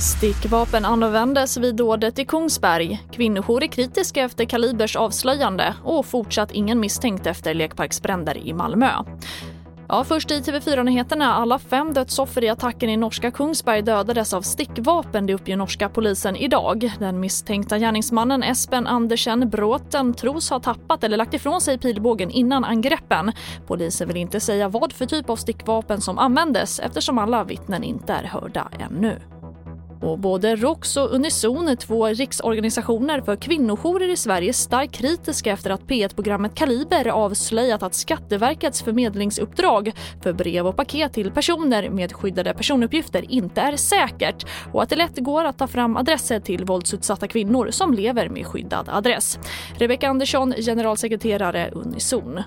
Stickvapen användes vid dådet i Kungsberg. Kvinnojour är kritiska efter Kalibers avslöjande och fortsatt ingen misstänkt efter lekparksbränder i Malmö. Ja, först i TV4-nyheterna. Alla fem dödsoffer i attacken i norska Kungsberg dödades av stickvapen, det uppger norska polisen idag. Den misstänkta gärningsmannen Espen Andersen Bråten tros ha tappat eller lagt ifrån sig pilbågen innan angreppen. Polisen vill inte säga vad för typ av stickvapen som användes eftersom alla vittnen inte är hörda ännu. Och både ROX och Unison, två riksorganisationer för kvinnojourer i Sverige, är starkt kritiska efter att P1-programmet Kaliber avslöjat att Skatteverkets förmedlingsuppdrag för brev och paket till personer med skyddade personuppgifter inte är säkert och att det lätt går att ta fram adresser till våldsutsatta kvinnor som lever med skyddad adress. Rebecka Andersson, generalsekreterare Unison.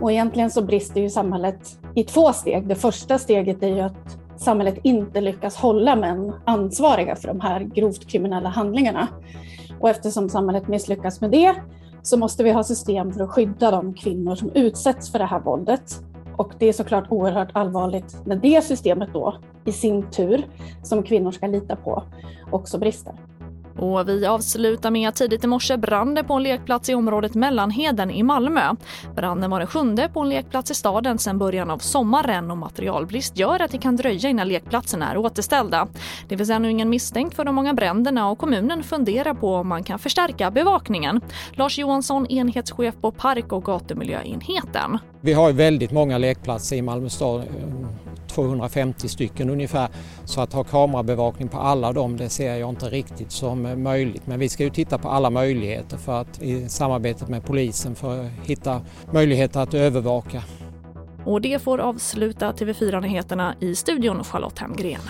Och egentligen så brister ju samhället i två steg. Det första steget är ju att samhället inte lyckas hålla män ansvariga för de här grovt kriminella handlingarna. Och eftersom samhället misslyckas med det så måste vi ha system för att skydda de kvinnor som utsätts för det här våldet. Och det är såklart oerhört allvarligt när det systemet då i sin tur, som kvinnor ska lita på, också brister. Och vi avslutar med att tidigt i morse brann det på en lekplats i området Mellanheden i Malmö. Branden var den sjunde på en lekplats i staden sedan början av sommaren och materialbrist gör att det kan dröja innan lekplatserna är återställda. Det finns ännu ingen misstänkt för de många bränderna och kommunen funderar på om man kan förstärka bevakningen. Lars Johansson, enhetschef på Park och gatumiljöenheten. Vi har väldigt många lekplatser i Malmö stad 250 stycken ungefär. Så att ha kamerabevakning på alla dem det ser jag inte riktigt som eh, möjligt. Men vi ska ju titta på alla möjligheter för att i samarbetet med polisen för att hitta möjligheter att övervaka. Och det får avsluta TV4 Nyheterna i studion Charlotte Hemgren.